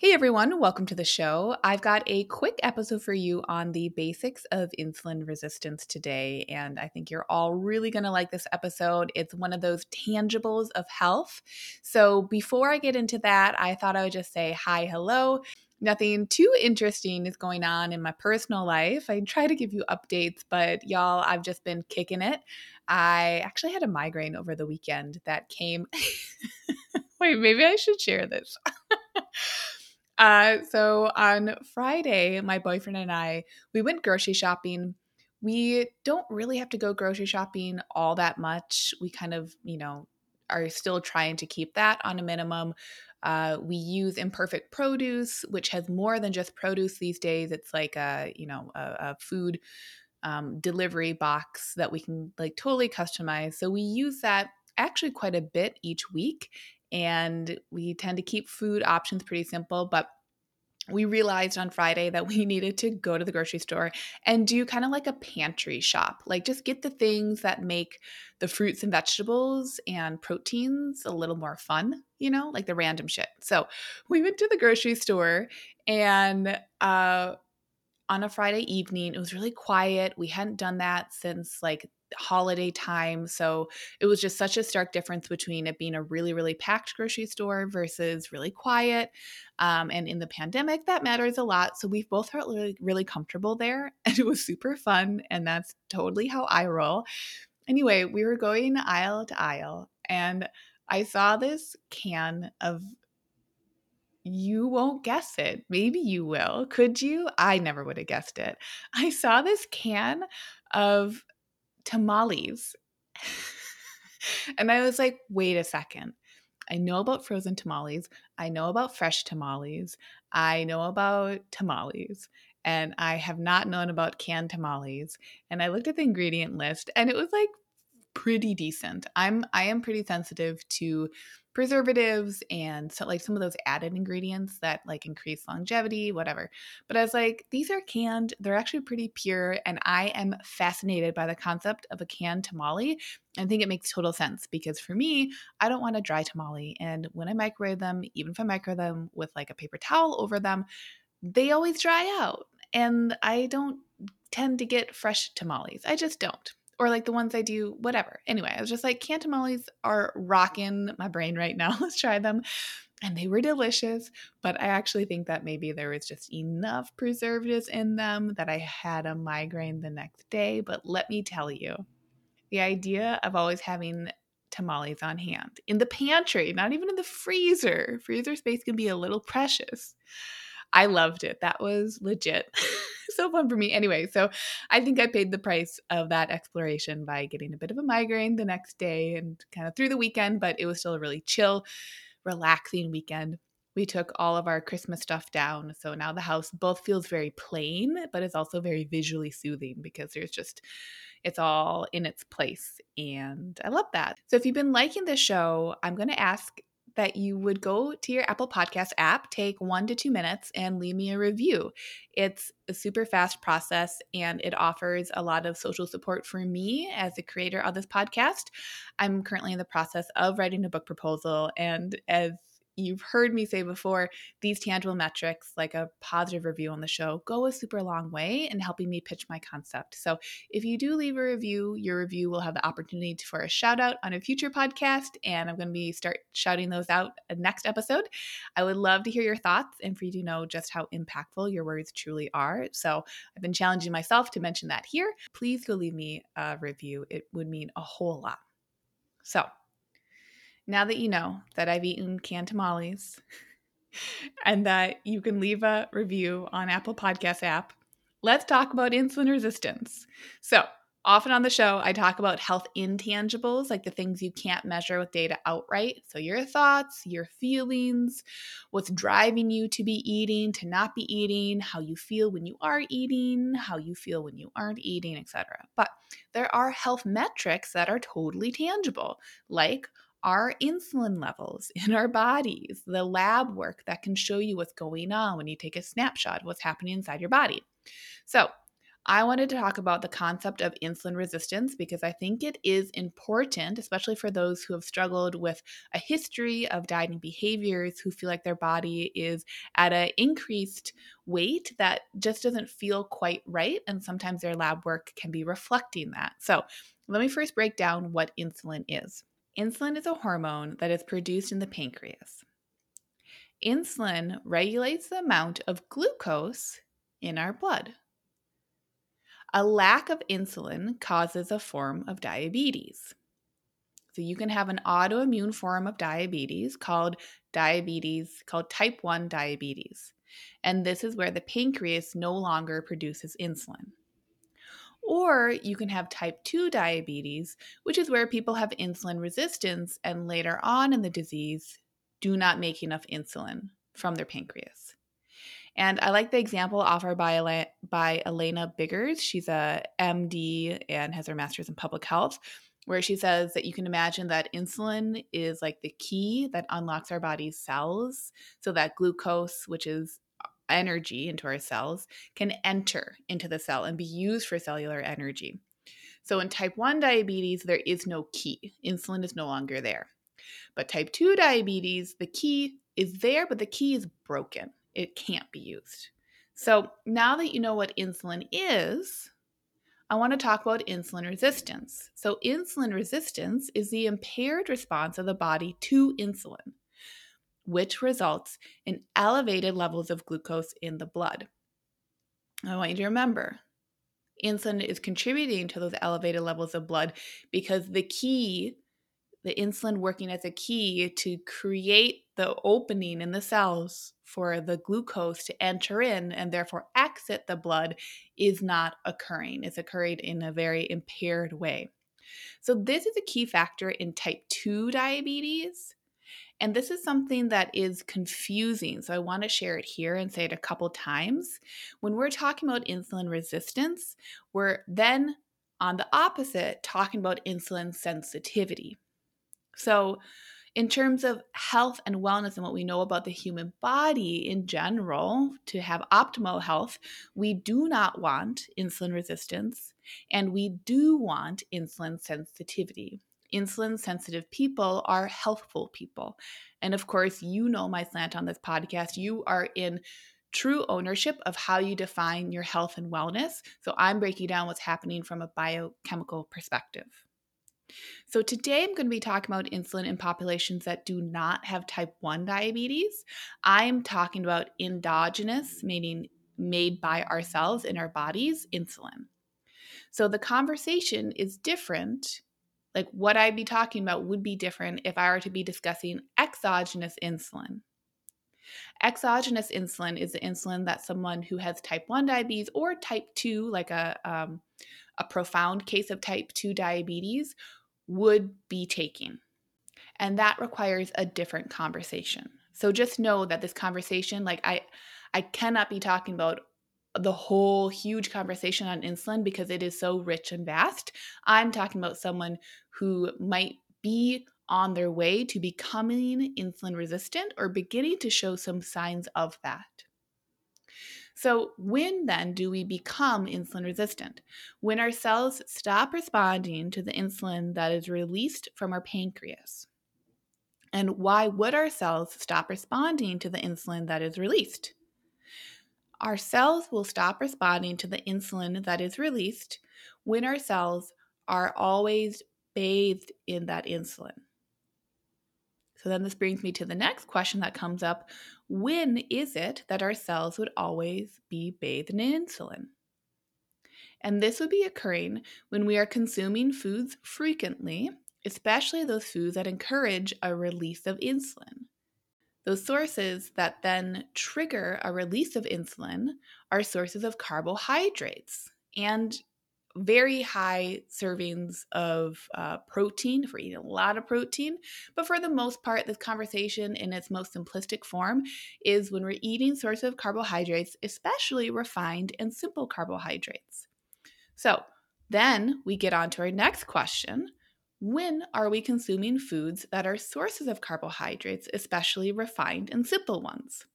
Hey everyone, welcome to the show. I've got a quick episode for you on the basics of insulin resistance today, and I think you're all really going to like this episode. It's one of those tangibles of health. So, before I get into that, I thought I would just say hi, hello. Nothing too interesting is going on in my personal life. I try to give you updates, but y'all, I've just been kicking it. I actually had a migraine over the weekend that came. Wait, maybe I should share this. Uh, so on Friday, my boyfriend and I, we went grocery shopping. We don't really have to go grocery shopping all that much. We kind of, you know, are still trying to keep that on a minimum. Uh, we use imperfect produce, which has more than just produce these days. It's like a, you know, a, a food um, delivery box that we can like totally customize. So we use that actually quite a bit each week and we tend to keep food options pretty simple but we realized on Friday that we needed to go to the grocery store and do kind of like a pantry shop. Like just get the things that make the fruits and vegetables and proteins a little more fun, you know, like the random shit. So we went to the grocery store and uh on a Friday evening. It was really quiet. We hadn't done that since like holiday time. So it was just such a stark difference between it being a really, really packed grocery store versus really quiet. Um, and in the pandemic, that matters a lot. So we both felt really, really comfortable there. And it was super fun. And that's totally how I roll. Anyway, we were going aisle to aisle and I saw this can of you won't guess it. Maybe you will. Could you? I never would have guessed it. I saw this can of tamales. and I was like, wait a second. I know about frozen tamales. I know about fresh tamales. I know about tamales. And I have not known about canned tamales. And I looked at the ingredient list and it was like pretty decent. I'm I am pretty sensitive to preservatives and so like some of those added ingredients that like increase longevity, whatever. But I was like, these are canned, they're actually pretty pure, and I am fascinated by the concept of a canned tamale. I think it makes total sense because for me, I don't want a dry tamale. And when I microwave them, even if I microwave them with like a paper towel over them, they always dry out. And I don't tend to get fresh tamales. I just don't or like the ones I do, whatever. Anyway, I was just like, Cantamales are rocking my brain right now. Let's try them. And they were delicious, but I actually think that maybe there was just enough preservatives in them that I had a migraine the next day. But let me tell you, the idea of always having tamales on hand in the pantry, not even in the freezer, freezer space can be a little precious. I loved it. That was legit. so fun for me. Anyway, so I think I paid the price of that exploration by getting a bit of a migraine the next day and kind of through the weekend, but it was still a really chill, relaxing weekend. We took all of our Christmas stuff down. So now the house both feels very plain, but it's also very visually soothing because there's just, it's all in its place. And I love that. So if you've been liking this show, I'm going to ask that you would go to your Apple Podcast app, take one to two minutes, and leave me a review. It's a super fast process and it offers a lot of social support for me as a creator of this podcast. I'm currently in the process of writing a book proposal, and as you've heard me say before, these tangible metrics, like a positive review on the show, go a super long way in helping me pitch my concept. So if you do leave a review, your review will have the opportunity for a shout out on a future podcast, and I'm going to be start shouting those out uh, next episode. I would love to hear your thoughts and for you to know just how impactful your words truly are. So I've been challenging myself to mention that here. Please go leave me a review. It would mean a whole lot. So, now that you know that I've eaten canned tamales and that you can leave a review on Apple Podcast app, let's talk about insulin resistance. So, Often on the show, I talk about health intangibles, like the things you can't measure with data outright. So, your thoughts, your feelings, what's driving you to be eating, to not be eating, how you feel when you are eating, how you feel when you aren't eating, etc. But there are health metrics that are totally tangible, like our insulin levels in our bodies, the lab work that can show you what's going on when you take a snapshot of what's happening inside your body. So, I wanted to talk about the concept of insulin resistance because I think it is important, especially for those who have struggled with a history of dieting behaviors, who feel like their body is at an increased weight that just doesn't feel quite right. And sometimes their lab work can be reflecting that. So, let me first break down what insulin is. Insulin is a hormone that is produced in the pancreas. Insulin regulates the amount of glucose in our blood. A lack of insulin causes a form of diabetes. So you can have an autoimmune form of diabetes called diabetes, called type 1 diabetes. And this is where the pancreas no longer produces insulin. Or you can have type 2 diabetes, which is where people have insulin resistance and later on in the disease do not make enough insulin from their pancreas. And I like the example offered by, by Alana Biggers. She's a MD and has her master's in public health, where she says that you can imagine that insulin is like the key that unlocks our body's cells so that glucose, which is energy into our cells, can enter into the cell and be used for cellular energy. So in type 1 diabetes, there is no key. Insulin is no longer there. But type 2 diabetes, the key is there, but the key is broken it can't be used. So now that you know what insulin is, I want to talk about insulin resistance. So, insulin resistance is the impaired response of the body to insulin, which results in elevated levels of glucose in the blood. I want you to remember insulin is contributing to those elevated levels of blood because the key the insulin working as a key to create the opening in the cells for the glucose to enter in and therefore exit the blood is not occurring. It's occurring in a very impaired way. So, this is a key factor in type 2 diabetes. And this is something that is confusing. So, I want to share it here and say it a couple times. When we're talking about insulin resistance, we're then on the opposite talking about insulin sensitivity. So, in terms of health and wellness and what we know about the human body in general, to have optimal health, we do not want insulin resistance and we do want insulin sensitivity. Insulin sensitive people are healthful people. And of course, you know my slant on this podcast. You are in true ownership of how you define your health and wellness. So I'm breaking down what's happening from a biochemical perspective. So, today I'm going to be talking about insulin in populations that do not have type 1 diabetes. I'm talking about endogenous, meaning made by ourselves in our bodies, insulin. So, the conversation is different. Like what I'd be talking about would be different if I were to be discussing exogenous insulin. Exogenous insulin is the insulin that someone who has type 1 diabetes or type 2, like a, um, a profound case of type 2 diabetes, would be taking. And that requires a different conversation. So just know that this conversation, like I I cannot be talking about the whole huge conversation on insulin because it is so rich and vast. I'm talking about someone who might be on their way to becoming insulin resistant or beginning to show some signs of that. So, when then do we become insulin resistant? When our cells stop responding to the insulin that is released from our pancreas. And why would our cells stop responding to the insulin that is released? Our cells will stop responding to the insulin that is released when our cells are always bathed in that insulin. So then this brings me to the next question that comes up when is it that our cells would always be bathed in insulin? And this would be occurring when we are consuming foods frequently, especially those foods that encourage a release of insulin. Those sources that then trigger a release of insulin are sources of carbohydrates and very high servings of uh, protein, we're eating a lot of protein. But for the most part, this conversation in its most simplistic form is when we're eating sources of carbohydrates, especially refined and simple carbohydrates. So then we get on to our next question. When are we consuming foods that are sources of carbohydrates, especially refined and simple ones?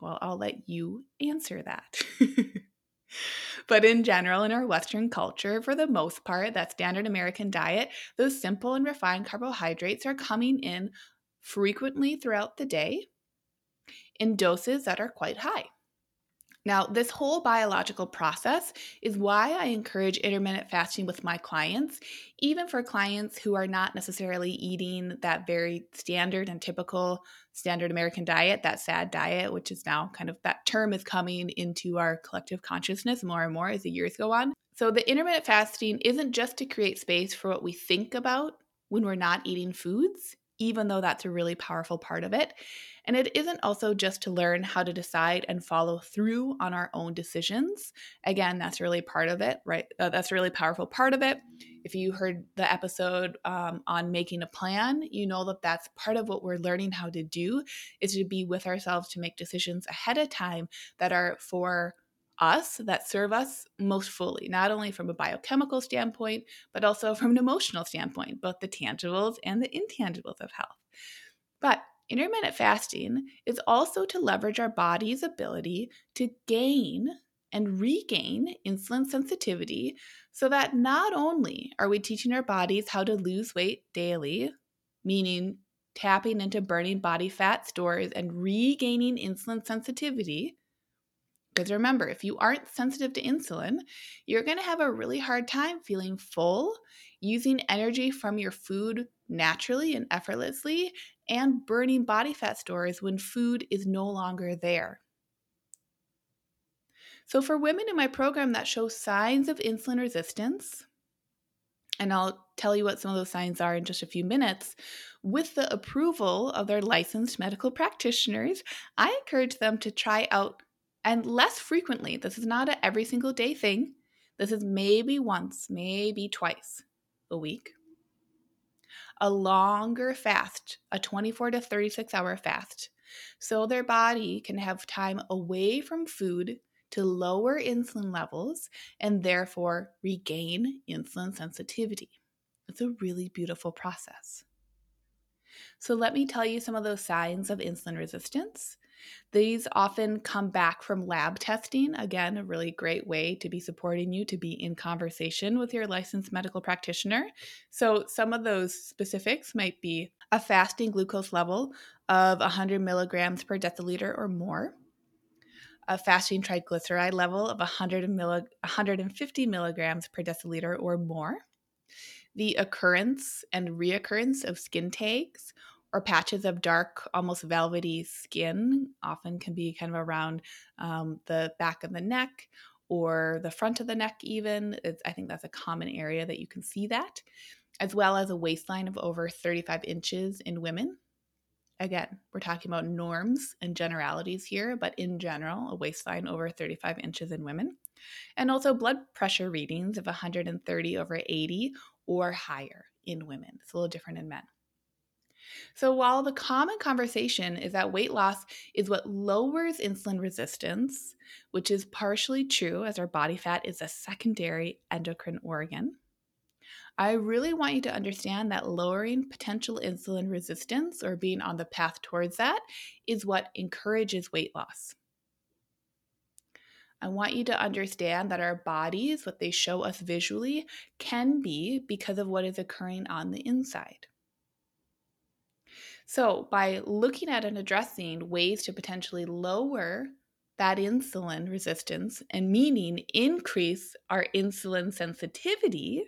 Well, I'll let you answer that. but in general, in our Western culture, for the most part, that standard American diet, those simple and refined carbohydrates are coming in frequently throughout the day in doses that are quite high. Now, this whole biological process is why I encourage intermittent fasting with my clients, even for clients who are not necessarily eating that very standard and typical standard American diet, that SAD diet, which is now kind of that term is coming into our collective consciousness more and more as the years go on. So, the intermittent fasting isn't just to create space for what we think about when we're not eating foods, even though that's a really powerful part of it. And it isn't also just to learn how to decide and follow through on our own decisions. Again, that's really part of it, right? Uh, that's a really powerful part of it. If you heard the episode um, on making a plan, you know that that's part of what we're learning how to do is to be with ourselves to make decisions ahead of time that are for us that serve us most fully, not only from a biochemical standpoint, but also from an emotional standpoint, both the tangibles and the intangibles of health. But intermittent fasting is also to leverage our body's ability to gain and regain insulin sensitivity so that not only are we teaching our bodies how to lose weight daily, meaning tapping into burning body fat stores and regaining insulin sensitivity, because remember, if you aren't sensitive to insulin, you're going to have a really hard time feeling full, using energy from your food naturally and effortlessly, and burning body fat stores when food is no longer there. So, for women in my program that show signs of insulin resistance, and I'll tell you what some of those signs are in just a few minutes, with the approval of their licensed medical practitioners, I encourage them to try out and less frequently. This is not a every single day thing. This is maybe once, maybe twice a week. A longer fast, a 24 to 36 hour fast, so their body can have time away from food to lower insulin levels and therefore regain insulin sensitivity. It's a really beautiful process. So, let me tell you some of those signs of insulin resistance these often come back from lab testing. Again, a really great way to be supporting you to be in conversation with your licensed medical practitioner. So, some of those specifics might be a fasting glucose level of 100 milligrams per deciliter or more, a fasting triglyceride level of 100 milli- 150 milligrams per deciliter or more, the occurrence and reoccurrence of skin tags or patches of dark, almost velvety skin, often can be kind of around um, the back of the neck or the front of the neck, even. It's, I think that's a common area that you can see that, as well as a waistline of over 35 inches in women. Again, we're talking about norms and generalities here, but in general, a waistline over 35 inches in women. And also blood pressure readings of 130 over 80 or higher in women. It's a little different in men. So, while the common conversation is that weight loss is what lowers insulin resistance, which is partially true as our body fat is a secondary endocrine organ, I really want you to understand that lowering potential insulin resistance or being on the path towards that is what encourages weight loss. I want you to understand that our bodies, what they show us visually, can be because of what is occurring on the inside. So, by looking at and addressing ways to potentially lower that insulin resistance and meaning increase our insulin sensitivity,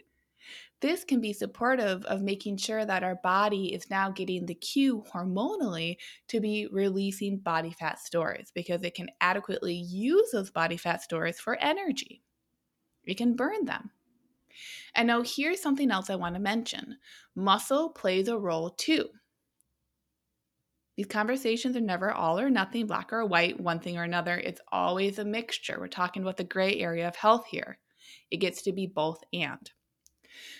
this can be supportive of making sure that our body is now getting the cue hormonally to be releasing body fat stores because it can adequately use those body fat stores for energy. It can burn them. And now, here's something else I want to mention muscle plays a role too. These conversations are never all or nothing, black or white, one thing or another. It's always a mixture. We're talking about the gray area of health here. It gets to be both and.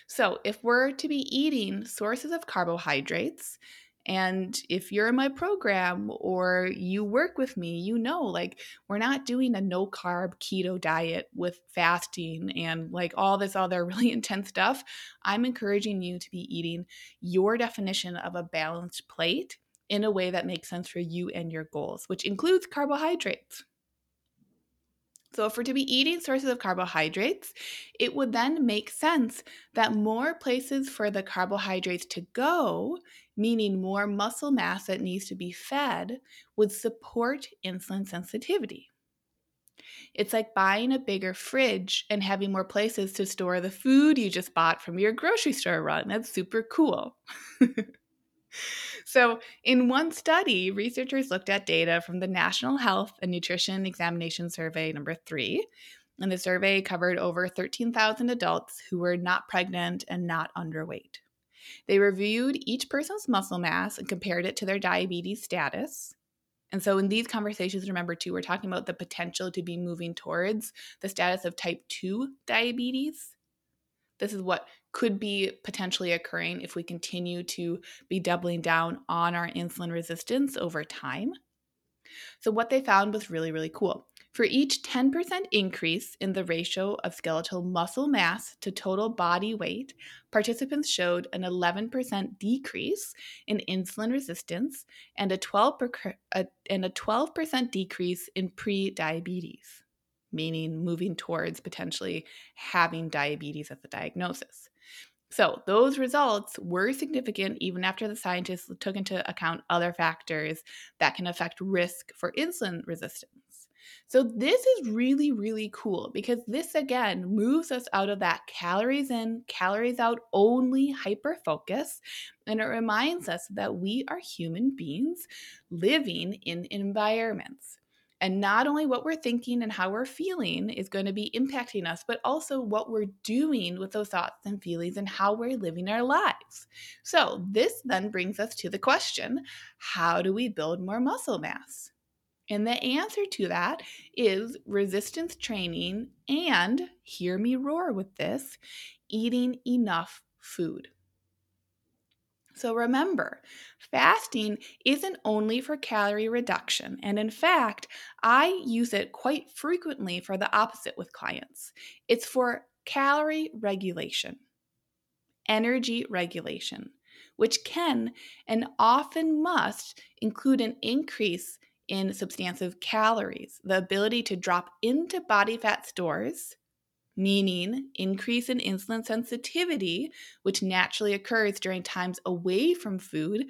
So, if we're to be eating sources of carbohydrates, and if you're in my program or you work with me, you know, like we're not doing a no carb keto diet with fasting and like all this other really intense stuff. I'm encouraging you to be eating your definition of a balanced plate in a way that makes sense for you and your goals, which includes carbohydrates. So, if we're to be eating sources of carbohydrates, it would then make sense that more places for the carbohydrates to go, meaning more muscle mass that needs to be fed, would support insulin sensitivity. It's like buying a bigger fridge and having more places to store the food you just bought from your grocery store run. That's super cool. So, in one study, researchers looked at data from the National Health and Nutrition Examination Survey number three. And the survey covered over 13,000 adults who were not pregnant and not underweight. They reviewed each person's muscle mass and compared it to their diabetes status. And so, in these conversations, remember too, we're talking about the potential to be moving towards the status of type 2 diabetes. This is what could be potentially occurring if we continue to be doubling down on our insulin resistance over time. So, what they found was really, really cool. For each 10% increase in the ratio of skeletal muscle mass to total body weight, participants showed an 11% decrease in insulin resistance and a 12%, and a 12% decrease in pre-diabetes, meaning moving towards potentially having diabetes as a diagnosis. So, those results were significant even after the scientists took into account other factors that can affect risk for insulin resistance. So, this is really, really cool because this again moves us out of that calories in, calories out only hyper focus. And it reminds us that we are human beings living in environments. And not only what we're thinking and how we're feeling is going to be impacting us, but also what we're doing with those thoughts and feelings and how we're living our lives. So, this then brings us to the question how do we build more muscle mass? And the answer to that is resistance training and, hear me roar with this, eating enough food. So remember, fasting isn't only for calorie reduction. And in fact, I use it quite frequently for the opposite with clients. It's for calorie regulation, energy regulation, which can and often must include an increase in substantive calories, the ability to drop into body fat stores meaning increase in insulin sensitivity, which naturally occurs during times away from food,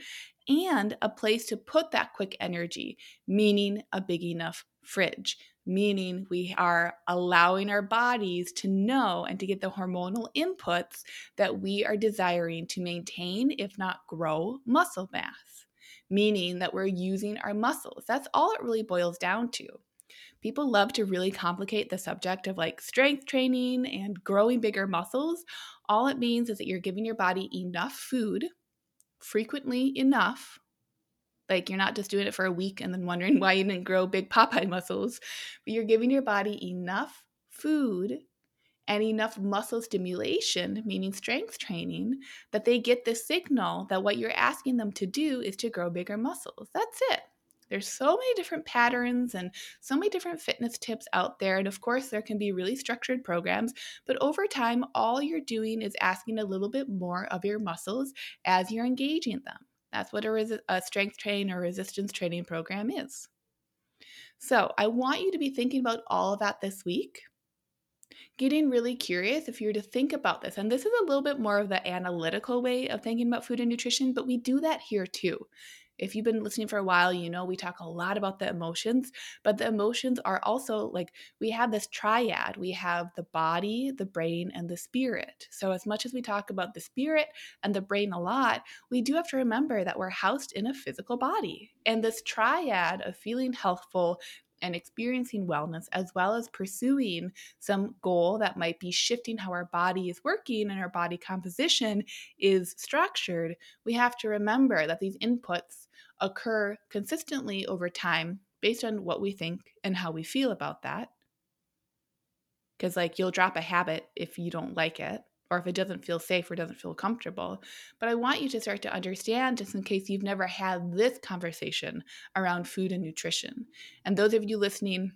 and a place to put that quick energy, meaning a big enough fridge, meaning we are allowing our bodies to know and to get the hormonal inputs that we are desiring to maintain, if not grow, muscle mass, meaning that we're using our muscles. That's all it really boils down to people love to really complicate the subject of like strength training and growing bigger muscles. All it means is that you're giving your body enough food, frequently enough. Like you're not just doing it for a week and then wondering why you didn't grow big Popeye muscles, but you're giving your body enough food and enough muscle stimulation, meaning strength training, that they get the signal that what you're asking them to do is to grow bigger muscles. That's it. There's so many different patterns and so many different fitness tips out there. And of course, there can be really structured programs, but over time, all you're doing is asking a little bit more of your muscles as you're engaging them. That's what a, a strength training or resistance training program is. So, I want you to be thinking about all of that this week getting really curious if you were to think about this. And this is a little bit more of the analytical way of thinking about food and nutrition, but we do that here too. If you've been listening for a while, you know we talk a lot about the emotions, but the emotions are also like we have this triad. We have the body, the brain, and the spirit. So, as much as we talk about the spirit and the brain a lot, we do have to remember that we're housed in a physical body. And this triad of feeling healthful, and experiencing wellness, as well as pursuing some goal that might be shifting how our body is working and our body composition is structured, we have to remember that these inputs occur consistently over time based on what we think and how we feel about that. because like you'll drop a habit if you don't like it or if it doesn't feel safe or doesn't feel comfortable. But I want you to start to understand, just in case you've never had this conversation around food and nutrition. And those of you listening,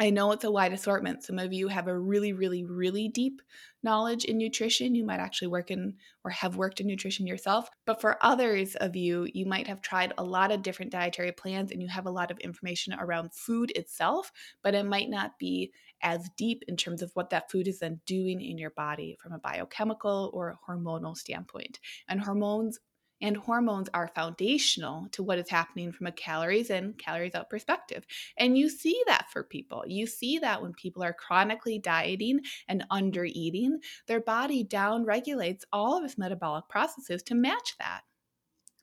I know it's a wide assortment. Some of you have a really, really, really deep knowledge in nutrition. You might actually work in or have worked in nutrition yourself. But for others of you, you might have tried a lot of different dietary plans and you have a lot of information around food itself, but it might not be as deep in terms of what that food is then doing in your body from a biochemical or hormonal standpoint. And hormones and hormones are foundational to what is happening from a calories in, calories out perspective. And you see that for people. You see that when people are chronically dieting and under eating, their body down regulates all of its metabolic processes to match that.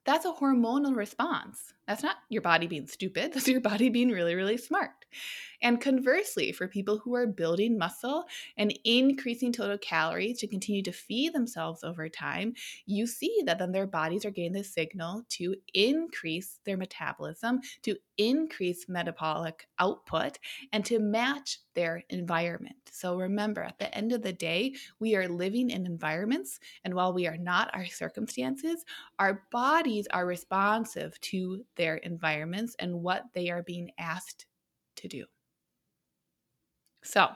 That's a hormonal response. That's not your body being stupid, that's your body being really, really smart. And conversely, for people who are building muscle and increasing total calories to continue to feed themselves over time, you see that then their bodies are getting the signal to increase their metabolism, to increase metabolic output, and to match their environment. So remember, at the end of the day, we are living in environments, and while we are not our circumstances, our bodies are responsive to their environments and what they are being asked to do. So,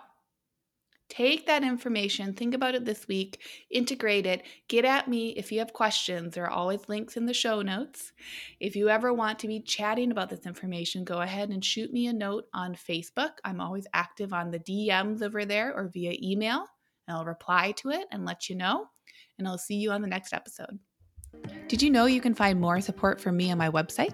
take that information, think about it this week, integrate it, get at me if you have questions. There are always links in the show notes. If you ever want to be chatting about this information, go ahead and shoot me a note on Facebook. I'm always active on the DMs over there or via email, and I'll reply to it and let you know. And I'll see you on the next episode. Did you know you can find more support from me on my website?